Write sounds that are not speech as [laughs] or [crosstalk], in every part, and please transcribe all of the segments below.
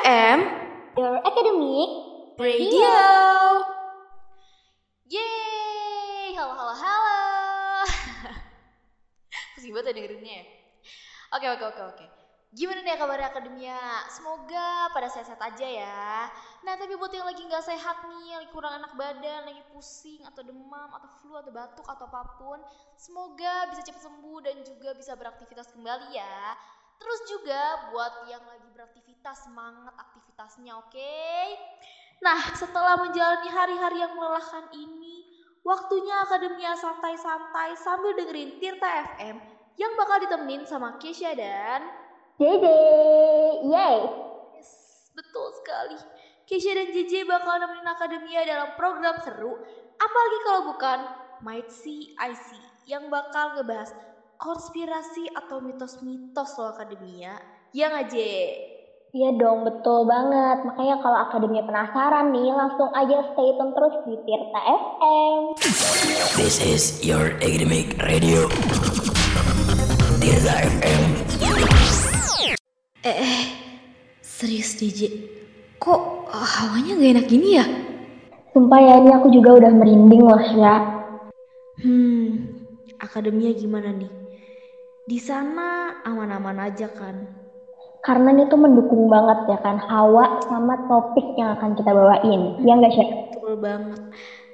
FM Your Academic Radio. Yeay, halo halo halo. [laughs] Pusing banget ya dengerinnya ya. Oke oke oke oke. Gimana nih kabar akademia? Semoga pada sehat-sehat aja ya. Nah tapi buat yang lagi nggak sehat nih, lagi kurang enak badan, lagi pusing atau demam atau flu atau batuk atau apa pun, semoga bisa cepat sembuh dan juga bisa beraktivitas kembali ya. Terus juga buat yang lagi beraktivitas semangat aktivitasnya, oke? Nah, setelah menjalani hari-hari yang melelahkan ini, waktunya akademia santai-santai sambil dengerin Tirta FM yang bakal ditemenin sama Kesha dan JJ Yay Yes, betul sekali. Kesha dan JJ bakal nemenin akademia dalam program seru, apalagi kalau bukan Might See I See yang bakal ngebahas konspirasi atau mitos-mitos loh akademia. Ya nggak, J? Iya dong betul banget Makanya kalau Akademia penasaran nih Langsung aja stay tune terus di Tirta FM This is your academic radio. Tirza FM. Eh, eh, serius DJ. Kok ah, hawanya gak enak gini ya? Sumpah ya ini aku juga udah merinding loh ya Hmm, akademia gimana nih? Di sana aman-aman aja kan? Karena ini tuh mendukung banget ya kan Hawa sama topik yang akan kita bawain Ya nggak sih? Betul banget.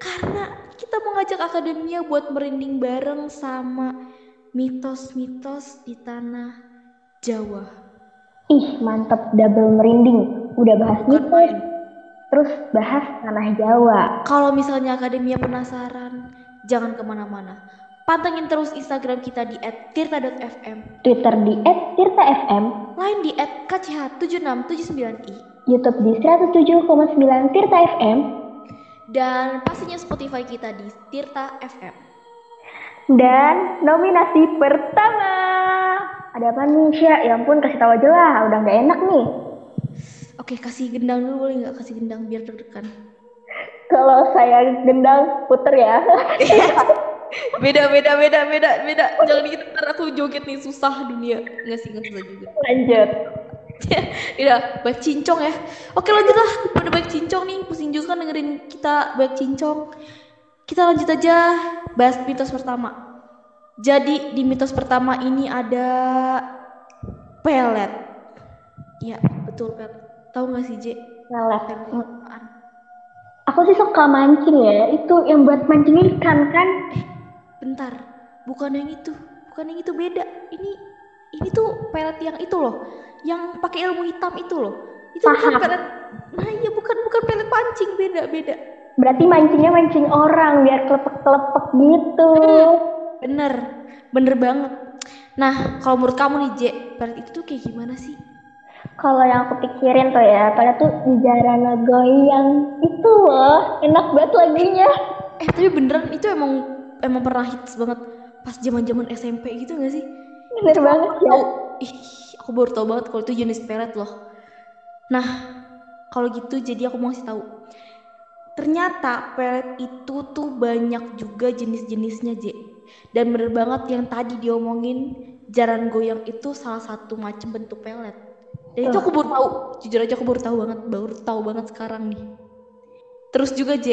Karena kita mau ngajak akademia buat merinding bareng sama mitos-mitos di tanah Jawa. Ih mantep double merinding Udah bahas Bukan mitos main. Terus bahas tanah Jawa Kalau misalnya akademia penasaran, jangan ke mana-mana. Pantengin terus Instagram kita di @tirta.fm, Twitter di @tirta_fm lain di @kch7679i, Youtube di 107,9 Tirta FM dan pastinya Spotify kita di Tirta FM. Dan nominasi pertama Ada apa nih Sya? Ya ampun kasih tahu aja lah Udah nggak enak nih Oke, kasih gendang dulu boleh nggak? Kasih gendang biar deg-degan. Kalau saya gendang puter ya [laughs] Beda, beda, beda, beda, beda. Jangan gitu, ntar aku joget nih susah dunia. Nggak sih, nggak susah juga. Lanjut [laughs] Udah, baik cincong ya. Oke lanjut lah, pada baik cincong nih. Pusing juga kan dengerin kita baik cincong. Kita lanjut aja bahas mitos pertama. Jadi di mitos pertama ini ada pelet. Ya betul pelet. Tahu nggak sih J? Pelet? Aku sih suka mancing ya Itu yang buat mancing ikan kan Bentar, bukan yang itu, bukan yang itu beda. Ini ini tuh pelet yang itu loh, yang pakai ilmu hitam itu loh. Itu bukan Paham. pelet. Nah iya bukan bukan pelet pancing, beda beda. Berarti mancingnya mancing orang Biar kelepek-kelepek gitu Bener, bener banget. Nah, kalau menurut kamu nih, J, pelet itu tuh kayak gimana sih? Kalau yang aku pikirin tuh ya Pada tuh jarana goyang Itu loh Enak banget lagunya Eh, tapi beneran itu emang emang pernah hits banget pas zaman-zaman SMP gitu gak sih? Bener banget ya Tahu, ih, aku baru tahu banget kalau itu jenis pelet loh. Nah, kalau gitu jadi aku mau kasih tahu. Ternyata pelet itu tuh banyak juga jenis-jenisnya, J. Dan bener banget yang tadi diomongin jaran goyang itu salah satu macam bentuk pelet. Dan itu aku baru tahu, jujur aja aku baru tahu banget, baru tahu banget sekarang nih. Terus juga J,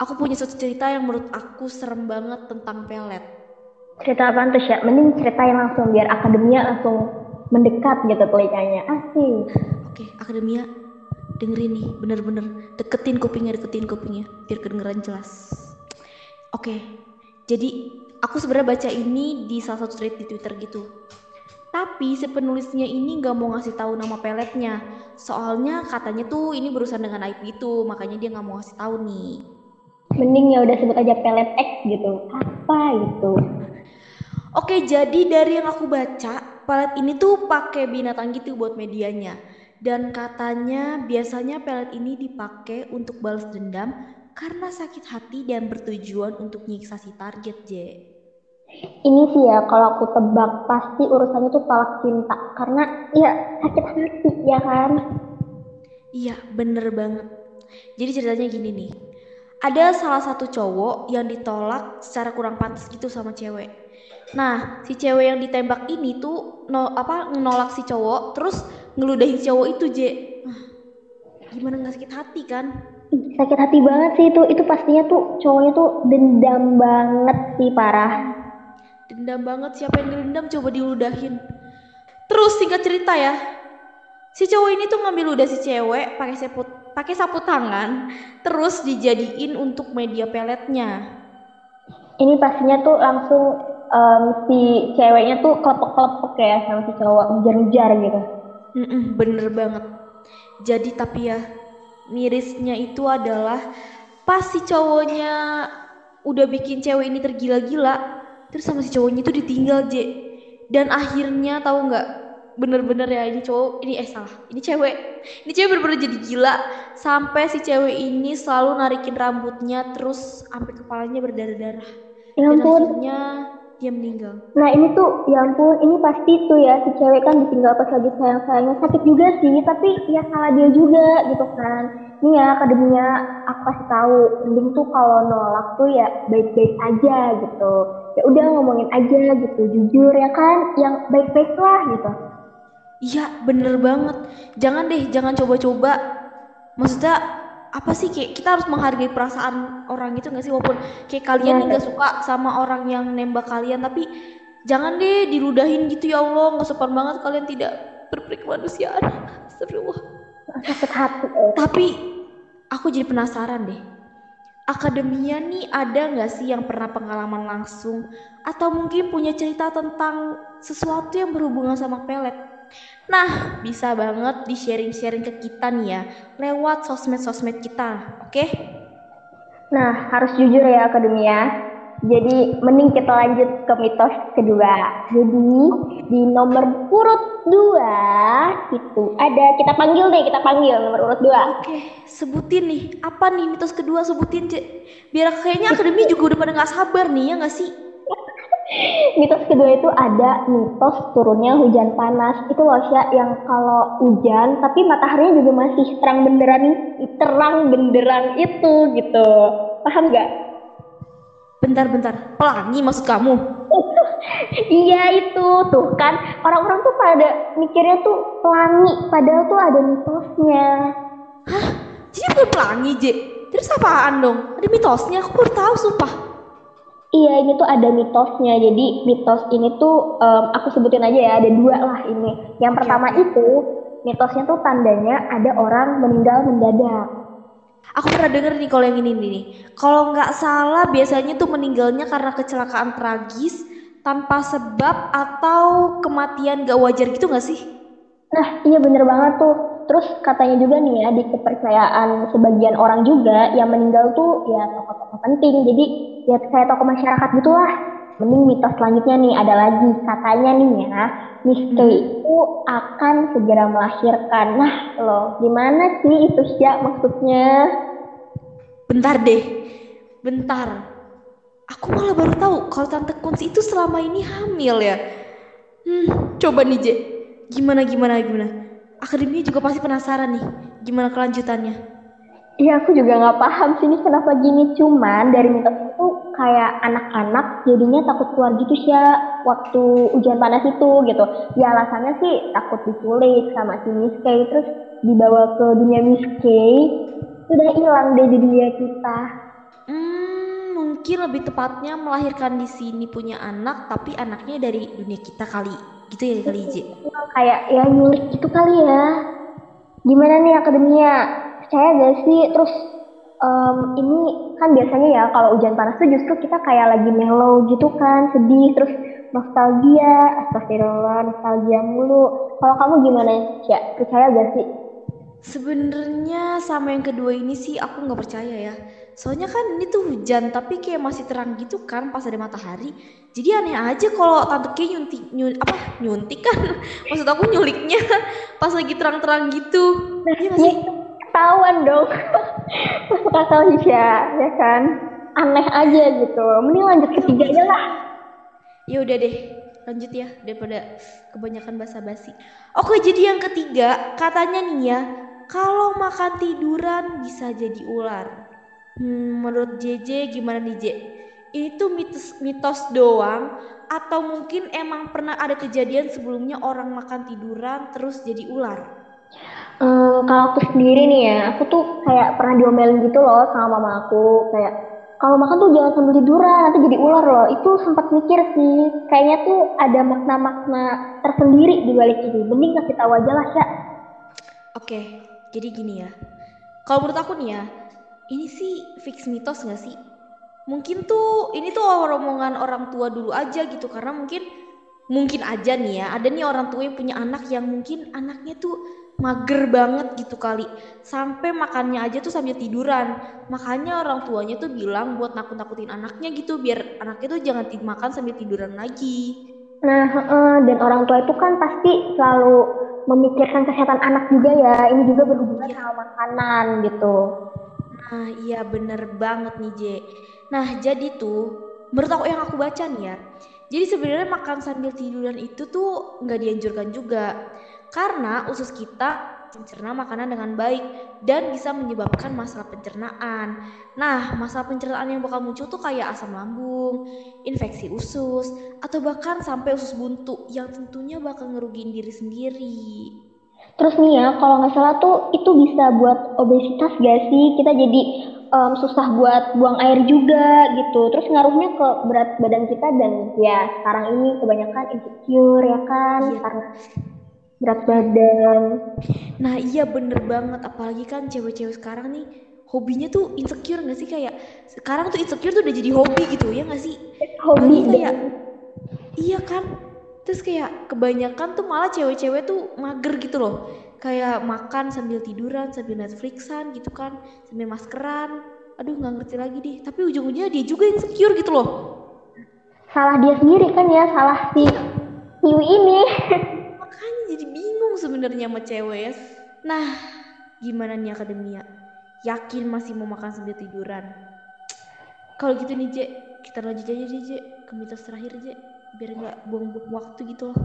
aku punya suatu cerita yang menurut aku serem banget tentang pelet. Cerita apaan tuh Sya? Mending ceritain langsung Biar akademia langsung mendekat gitu telinganya Asik Oke, akademia dengerin nih, bener-bener deketin kupingnya, deketin kupingnya, biar kedengeran jelas. Oke, jadi aku sebenarnya baca ini di salah satu thread di Twitter gitu. Tapi si penulisnya ini nggak mau ngasih tahu nama peletnya, soalnya katanya tuh ini berurusan dengan IP itu, makanya dia nggak mau ngasih tahu nih. Mending ya udah sebut aja pelet X gitu Apa gitu Oke, jadi dari yang aku baca, pelet ini tuh pakai binatang gitu buat medianya. Dan katanya biasanya pelet ini dipakai untuk balas dendam karena sakit hati dan bertujuan untuk nyiksa si target, J. Ini sih ya kalau aku tebak pasti urusannya tuh tolak cinta Karena ya sakit hati ya kan Iya, bener banget. Jadi ceritanya gini nih. Ada salah satu cowok yang ditolak secara kurang pantas gitu sama cewek. Nah, si cewek yang ditembak ini tuh no, apa nolak si cowok, terus ngeludahin si cowok itu, J. Ah, gimana nggak sakit hati kan? Sakit hati banget sih itu. Itu pastinya tuh cowoknya tuh dendam banget sih parah. Dendam banget siapa yang dendam coba diludahin. Terus singkat cerita ya, si cowok ini tuh ngambil ludah si cewek pakai sapu pakai sapu tangan, terus dijadiin untuk media peletnya. Ini pastinya tuh langsung em, si ceweknya tuh kelepek-kelepek ya sama si cowok ujar-ujar gitu. Mm-mm, bener banget. Jadi tapi ya mirisnya itu adalah pas si cowoknya udah bikin cewek ini tergila-gila, terus sama si cowoknya itu ditinggal J. Dan akhirnya tahu nggak bener-bener ya ini cowok ini eh salah ini cewek ini cewek bener-bener jadi gila sampai si cewek ini selalu narikin rambutnya terus sampai kepalanya berdarah-darah Ya dan ampun. akhirnya dia meninggal Nah ini tuh, ya ampun, ini pasti tuh ya si cewek kan ditinggal pas lagi sayang-sayangnya sakit juga sih, tapi ya salah dia juga gitu kan. Nih ya akademinya aku kasih tahu, mending tuh kalau nolak tuh ya baik-baik aja gitu. Ya udah ngomongin aja gitu, jujur ya kan, yang baik-baik lah gitu. Iya bener banget. Jangan deh jangan coba-coba. Maksudnya apa sih kayak kita harus menghargai perasaan orang itu gak sih? Walaupun kayak kalian Iya. gak suka sama orang yang nembak kalian tapi jangan deh diludahin gitu ya Allah. Nggak sopan banget kalian tidak berperi kemanusiaan. [laughs] Astagfirullah. Sakit hati. eh. tapi aku jadi penasaran deh. Akademia nih ada nggak sih yang pernah pengalaman langsung? Atau mungkin punya cerita tentang sesuatu yang berhubungan sama pelet Nah, bisa banget di sharing-sharing ke kita nih ya, lewat sosmed-sosmed kita, oke? Nah harus jujur ya akademia. Jadi mending kita lanjut ke mitos kedua. Jadi di nomor urut dua itu ada kita panggil deh kita panggil nomor urut dua. Oke, sebutin nih, apa nih mitos kedua sebutin, Cek. Biar kayaknya akademi juga udah pada nggak sabar nih, ya nggak sih? Mitos kedua itu ada mitos turunnya hujan panas. Itu loh Sya, yang kalau hujan tapi mataharinya juga masih terang benderang terang benderang itu gitu. Paham nggak? Bentar-bentar, pelangi maksud kamu? [laughs] Iya itu tuh kan orang-orang tuh pada mikirnya tuh pelangi padahal tuh ada mitosnya. Jadi bukan pelangi, J. Terus apaan dong? Ada mitosnya, aku baru tahu sumpah. Iya ini tuh ada mitosnya. Jadi mitos ini tuh em, aku sebutin aja ya ada dua lah ini. Yang pertama itu mitosnya tuh tandanya ada orang meninggal mendadak. Aku pernah denger nih kalau yang ini nih. Kalau nggak salah biasanya tuh meninggalnya karena kecelakaan tragis tanpa sebab atau kematian gak wajar gitu nggak sih? Nah iya bener banget tuh. Terus katanya juga nih ya di kepercayaan sebagian orang juga yang meninggal tuh ya tokoh-tokoh penting. Jadi ya kayak tokoh masyarakat gitulah. Mending mitos selanjutnya nih ada lagi katanya nih ya Miss K itu akan segera melahirkan. Nah loh gimana sih itu sih maksudnya? Bentar deh, bentar. Aku malah baru tahu kalau Tante Kunci itu selama ini hamil ya. Hmm, coba nih J, gimana gimana gimana. Akademinya juga pasti penasaran nih, gimana kelanjutannya. Iya aku juga nggak paham sih ini kenapa gini cuman dari mitos kayak anak-anak jadinya takut keluar gitu sih ya waktu hujan panas itu gitu. Ya alasannya sih takut diculik sama si Miss K terus dibawa ke dunia Miss K sudah hilang deh di dunia kita. Hmm, mungkin lebih tepatnya melahirkan di sini punya anak, tapi anaknya dari dunia kita kali. Gitu ya kali J. Kayak ya nyulik gitu kali ya. Gimana nih akademia? Percaya gak sih? Terus em, ini kan biasanya ya kalau hujan panas tuh justru kita kayak lagi mellow gitu kan, sedih terus nostalgia, astagfirullah, nostalgia mulu. Kalau kamu gimana ya? Percaya gak sih? Sebenarnya sama yang kedua ini sih aku nggak percaya ya. Soalnya kan ini tuh hujan tapi kayak masih terang gitu kan pas ada matahari. Jadi aneh aja kalau tante Kay nyuntik nyun, apa nyuntik kan. [laughs] Maksud aku nyuliknya [laughs] pas lagi terang-terang gitu. Nggak sih? Ketahuan dong. Masuk akal ya, kan? Aneh aja gitu. Mending lanjut ketiga aja lah. Ya udah deh, lanjut ya daripada kebanyakan basa-basi. Oke, jadi yang ketiga katanya nih ya, kalau makan tiduran bisa jadi ular. Hmm, menurut JJ gimana nih J? Itu mitos mitos doang atau mungkin emang pernah ada kejadian sebelumnya orang makan tiduran terus jadi ular? Hmm, kalau aku sendiri nih ya, aku tuh kayak pernah diomelin gitu loh sama mama aku, kayak kalau makan tuh jangan sambil tiduran, nanti jadi ular loh. Itu sempat mikir sih, kayaknya tuh ada makna-makna tersendiri di balik ini. Mending kasih tahu aja lah, Sya. Oke, jadi gini ya. Kalau menurut aku nih ya, ini sih fix mitos gak sih? Mungkin tuh ini tuh omongan orang tua dulu aja gitu karena mungkin mungkin aja nih ya ada nih orang tua yang punya anak yang mungkin anaknya tuh mager banget gitu kali sampai makannya aja tuh sambil tiduran makanya orang tuanya tuh bilang buat nakut-nakutin anaknya gitu biar anaknya tuh jangan makan sambil tiduran lagi Nah, heeh, dan orang tua itu kan pasti selalu memikirkan kesehatan anak juga ya. Ini juga berhubungan sama makanan gitu. Nah, iya bener banget nih, J. Nah, jadi tuh, menurut aku yang aku baca nih ya, jadi sebenarnya makan sambil tiduran itu tuh nggak dianjurkan juga. Karena usus kita mencerna makanan dengan baik dan bisa menyebabkan masalah pencernaan. Nah, masalah pencernaan yang bakal muncul tuh kayak asam lambung, infeksi usus, atau bahkan sampai usus buntu yang tentunya bakal ngerugiin diri sendiri. Terus nih ya, kalau nggak salah tuh itu bisa buat obesitas gak sih? Kita jadi em, susah buat buang air juga gitu. Terus ngaruhnya ke berat badan kita dan ya sekarang ini kebanyakan insecure ya kan Iya. karena berat badan. Nah iya bener banget. Apalagi kan cewek-cewek sekarang nih hobinya tuh insecure gak sih? Kayak sekarang tuh insecure tuh udah jadi hobi gitu ya gak sih? Hobi Apalagi kayak iya kan? Terus kayak kebanyakan tuh malah cewek-cewek tuh mager gitu loh. Kayak makan sambil tiduran sambil Netflixan gitu kan sambil maskeran. Aduh nggak ngerti lagi deh. Tapi ujung-ujungnya dia juga insecure gitu loh. Salah dia sendiri kan ya, salah si Hiwi ini. [laughs] sebenarnya sama cewek ya nah gimana nih akademia yakin masih mau makan sambil tiduran kalau gitu nih J kita lanjut aja deh J ke mitos terakhir J biar nggak buang-buang waktu gitu loh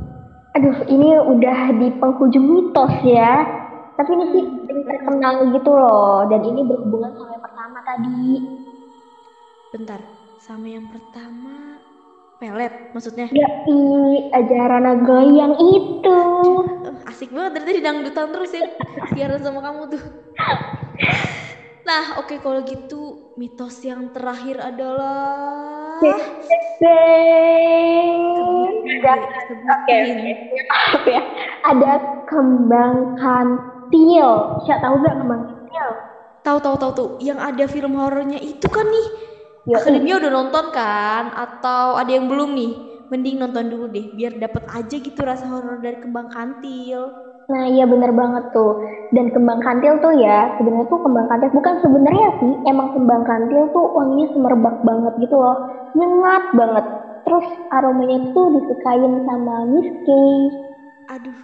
Aduh, ini udah di penghujung mitos ya. Tapi ini sih paling terkenal gitu loh. Dan ini berhubungan sama yang pertama tadi. bentar sama yang pertama pelet maksudnya Ya, i, ajaran goyang itu. Asik banget dari tadi dangdutan terus ya siaran sama kamu tuh nah oke kalau gitu mitos yang terakhir adalah. Oke, ya. Ada kembang kantil. Siapa tahu gak kembang kantil? tahu tahu tahu tuh yang ada film horornya itu kan nih Yo, akademia udah nonton kan atau ada yang belum nih mending nonton dulu deh biar dapet aja gitu rasa horor dari kembang kantil Nah iya bener banget tuh. Dan kembang kantil tuh ya, sebenarnya tuh kembang kantil bukan sebenarnya sih, emang kembang kantil tuh wanginya semerbak banget gitu loh, nyengat banget. Terus aromanya tuh disukain sama Miss Kay. aduh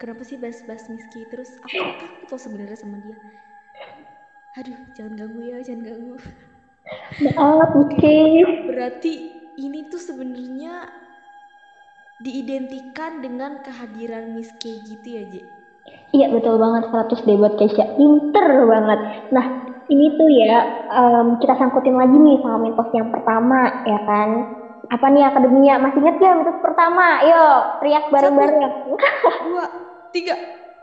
kenapa sih bahas-bahas Miski terus aku takut loh sebenarnya sama dia aduh jangan ganggu ya jangan ganggu Maaf Miss Kay. berarti ini tuh sebenarnya diidentikan dengan kehadiran Miss K gitu ya J Iya betul banget 100 deh buat Keisha. Pinter banget. Nah ini tuh ya em, kita sangkutin lagi nih sama mitos yang pertama ya kan. Apa nih akademia? Masih inget gak mitos pertama? Yuk teriak bareng-bareng. dua tiga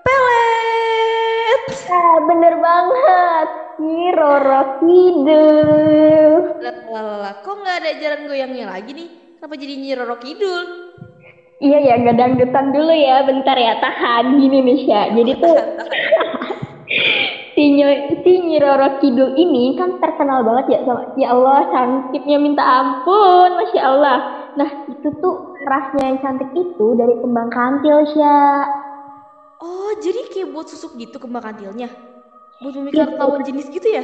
pelet [laughs] Ah, bener banget. Nyi Roro Kidul. Lalalala, kok nggak ada jalan goyangnya lagi nih? Kenapa jadi Nyi Roro Kidul? Iya ya, nggak dangdutan dulu ya. Bentar ya, tahan gini nih Sya. Jadi tuh [laughs] si, Nyi Roro Kidul ini kan terkenal banget ya sama ya Allah cantiknya minta ampun, masya Allah. Nah itu tuh rasnya yang cantik itu dari kembang kantil Sya. Oh, jadi kayak buat susuk gitu kembang kantilnya? Buat memikat lawan jenis gitu ya?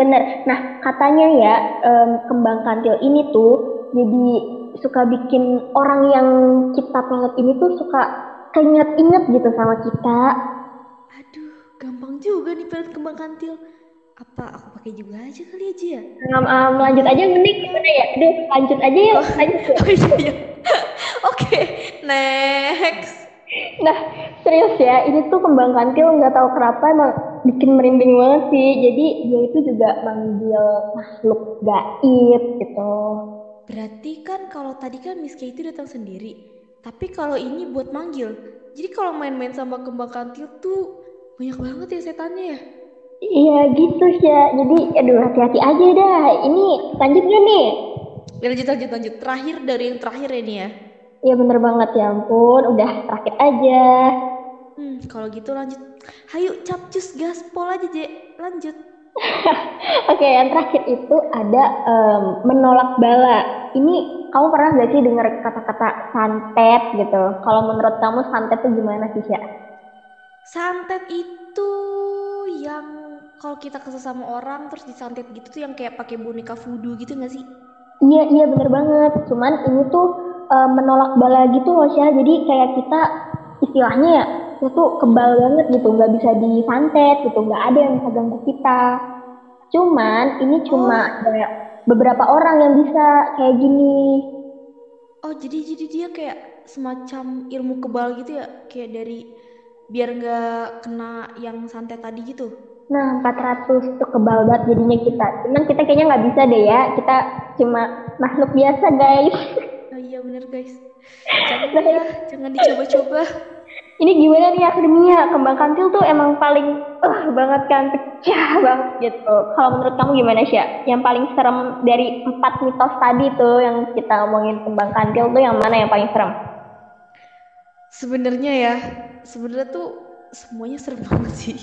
Bener. Nah katanya ya em, kembang kantil ini tuh jadi suka bikin orang yang cipta planet ini tuh suka keinget-inget gitu sama kita. Aduh, gampang juga nih pelet kembang kantil. Apa aku pakai juga aja kali aja ya? Um, um, lanjut aja mending gimana ya? Aduh, lanjut aja yuk, lanjut yuk. [laughs] Oh iya iya. Oke, next. Nah, serius ya, ini tuh kembang kantil nggak tahu kenapa emang bikin merinding banget sih. Jadi dia itu juga manggil makhluk gaib gitu. Berarti kan kalau tadi kan Miss K itu datang sendiri. Tapi kalau ini buat manggil. Jadi kalau main-main sama kembang kantil tuh Banyak banget ya setannya ya. Iya gitu ya. Jadi aduh hati-hati aja dah. Ini lanjut gak nih? Ya, lanjut lanjut lanjut. Terakhir dari yang terakhir ini ya. Iya bener banget ya ampun. Udah terakhir aja. Kalau gitu lanjut. Hayu capcus gaspol aja, Je. Lanjut. [laughs] Oke, yang terakhir itu ada em, menolak bala. Ini kamu pernah gak sih dengar kata-kata santet gitu? Kalau menurut kamu santet itu gimana sih, Sya? Santet itu yang kalau kita kesel sama orang terus disantet gitu tuh yang kayak pakai boneka voodoo gitu gak sih? Iya, iya bener banget. Cuman ini tuh menolak bala gitu loh, Sya. Jadi kayak kita istilahnya ya, itu tuh kebal banget gitu. Nggak bisa disantet gitu. Nggak ada yang bisa ganggu kita. Cuman ini cuma kayak beberapa orang yang bisa kayak gini. Oh, jadi jadi dia kayak semacam ilmu kebal gitu ya, kayak dari biar nggak kena yang santet tadi gitu. Nah, 400 tuh kebal banget jadinya kita. Cuman kita kayaknya nggak bisa deh ya. Kita cuma makhluk biasa, guys. Oh iya bener guys. Jangan ya, jangan dicoba-coba. [laughs] Ini gimana nih akademia? Kembang kantil tuh emang paling eh banget kan, pecah banget gitu. Kalau menurut kamu gimana sih? Yang paling serem dari empat mitos tadi tuh yang kita ngomongin kembang kantil tuh yang mana yang paling serem? Sebenarnya ya, sebenarnya tuh semuanya serem [laughs] banget sih.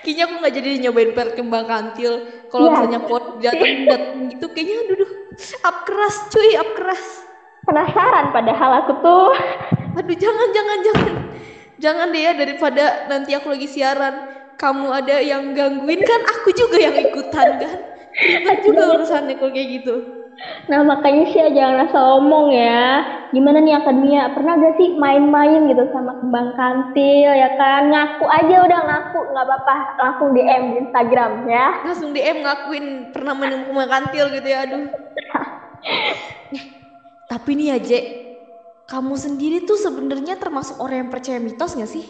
Kayaknya aku nggak jadi nyobain pel kembang kantil. Kalau Iya. misalnya pot datang [laughs] datang gitu, kayaknya aduh, duh, up keras cuy, up keras. Penasaran padahal aku tuh. Aduh jangan jangan jangan, jangan deh ya daripada nanti aku lagi siaran, kamu ada yang gangguin kan, aku juga yang ikutan kan. Ribet juga urusannya kalau kayak gitu. Nah makanya sih jangan asal ngomong ya. Gimana nih akademia? Pernah gak sih main-main gitu sama kembang kantil ya kan? Ngaku aja udah ngaku nggak apa-apa. Langsung DM di Instagram ya. Langsung DM ngakuin pernah minum kembang kantil gitu ya, aduh. [laughs] Tapi nih ya, Jek, kamu sendiri tuh sebenarnya termasuk orang yang percaya mitos gak sih?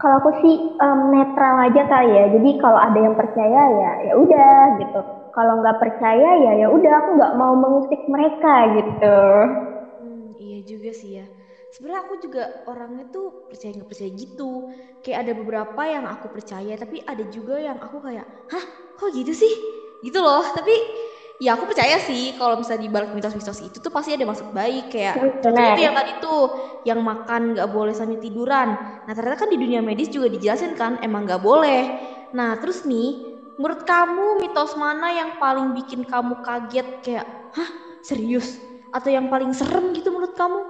Kalau aku sih em, netral aja kali ya. Jadi kalau ada yang percaya ya ya udah gitu. Kalau nggak percaya ya ya udah aku nggak mau mengusik mereka gitu. Hmm, iya juga sih ya. Sebenarnya aku juga orangnya tuh percaya nggak percaya gitu. Kayak ada beberapa yang aku percaya, tapi ada juga yang aku kayak, hah, kok gitu sih? Gitu loh. Tapi ya aku percaya sih kalau misalnya di balik mitos-mitos itu tuh pasti ada maksud baik. Kayak tuh yang tadi tuh, yang makan nggak boleh sambil tiduran. Nah ternyata kan di dunia medis juga dijelasin kan, emang nggak boleh. Nah terus nih, menurut kamu mitos mana yang paling bikin kamu kaget kayak, hah, serius? Atau yang paling serem gitu menurut kamu?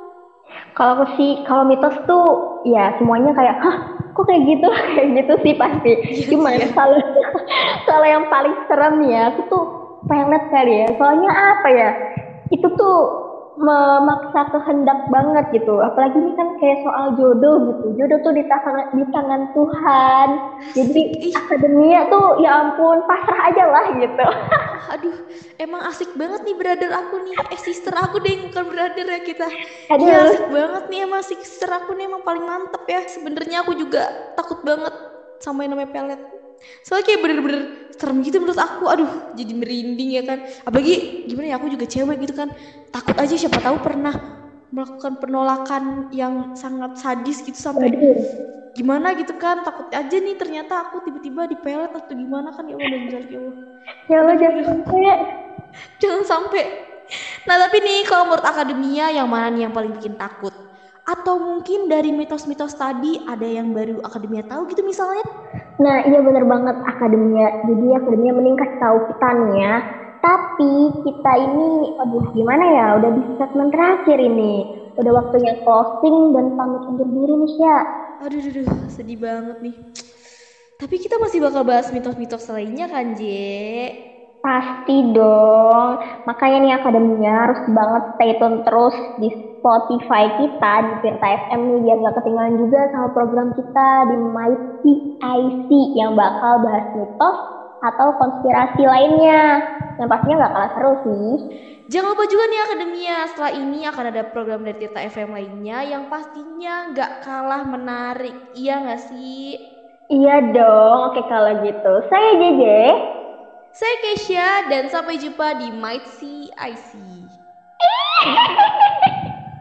Kalau aku sih kalau mitos tuh ya semuanya kayak hah kok kayak gitu [laughs] kayak gitu sih pasti. Cuman kalau [laughs] kalau yang paling serem ya aku tuh pelet kali ya. Soalnya apa ya? Itu tuh memaksa kehendak banget gitu. Apalagi ini kan kayak soal jodoh gitu. Jodoh tuh di tangan di tangan Tuhan. Jadi akademia tuh ya ampun pasrah aja lah gitu. [laughs] Aduh, emang asik banget nih brother aku nih. Eh sister aku deh, bukan brother ya kita. Aduh. Iya asik banget nih emang sister aku nih emang paling mantep ya. Sebenarnya aku juga takut banget sama yang namanya pelet. Soalnya kayak bener-bener serem gitu menurut aku. Aduh, jadi merinding ya kan. Apalagi gimana ya aku juga cewek gitu kan. Takut aja siapa tahu pernah melakukan penolakan yang sangat sadis gitu sampai Waduh. gimana gitu kan takut aja nih ternyata aku tiba-tiba dipelet atau gimana kan ya Allah dan ya Allah Ya Allah jangan sampai Jangan sampai. Nah tapi nih kalau menurut akademia yang mana nih yang paling bikin takut? Atau mungkin dari mitos-mitos tadi ada yang baru akademia tahu gitu misalnya? Nah, iya bener banget akademia. Jadi akademia mending kasih tahu kita nih ya. Tapi kita ini, aduh gimana ya, udah di segmen terakhir ini. Udah waktunya closing dan pamit undur diri nih, Sya. Aduh, aduh, aduh, sedih banget nih. Tapi kita masih bakal bahas mitos-mitos lainnya kan, Je? Pasti dong. Makanya nih akademia harus banget stay tune terus di Spotify kita di Tirta FM nih biar gak ketinggalan juga sama program kita di My TIC yang bakal bahas mitos atau konspirasi lainnya. Yang pastinya gak kalah seru sih. Jangan lupa juga nih akademia, setelah ini akan ada program dari Tirta FM lainnya yang pastinya nggak kalah menarik. Iya nggak sih? Iya dong, oke kalau gitu. Saya Jeje. Saya Keisha dan sampai jumpa di Might See I See. [laughs]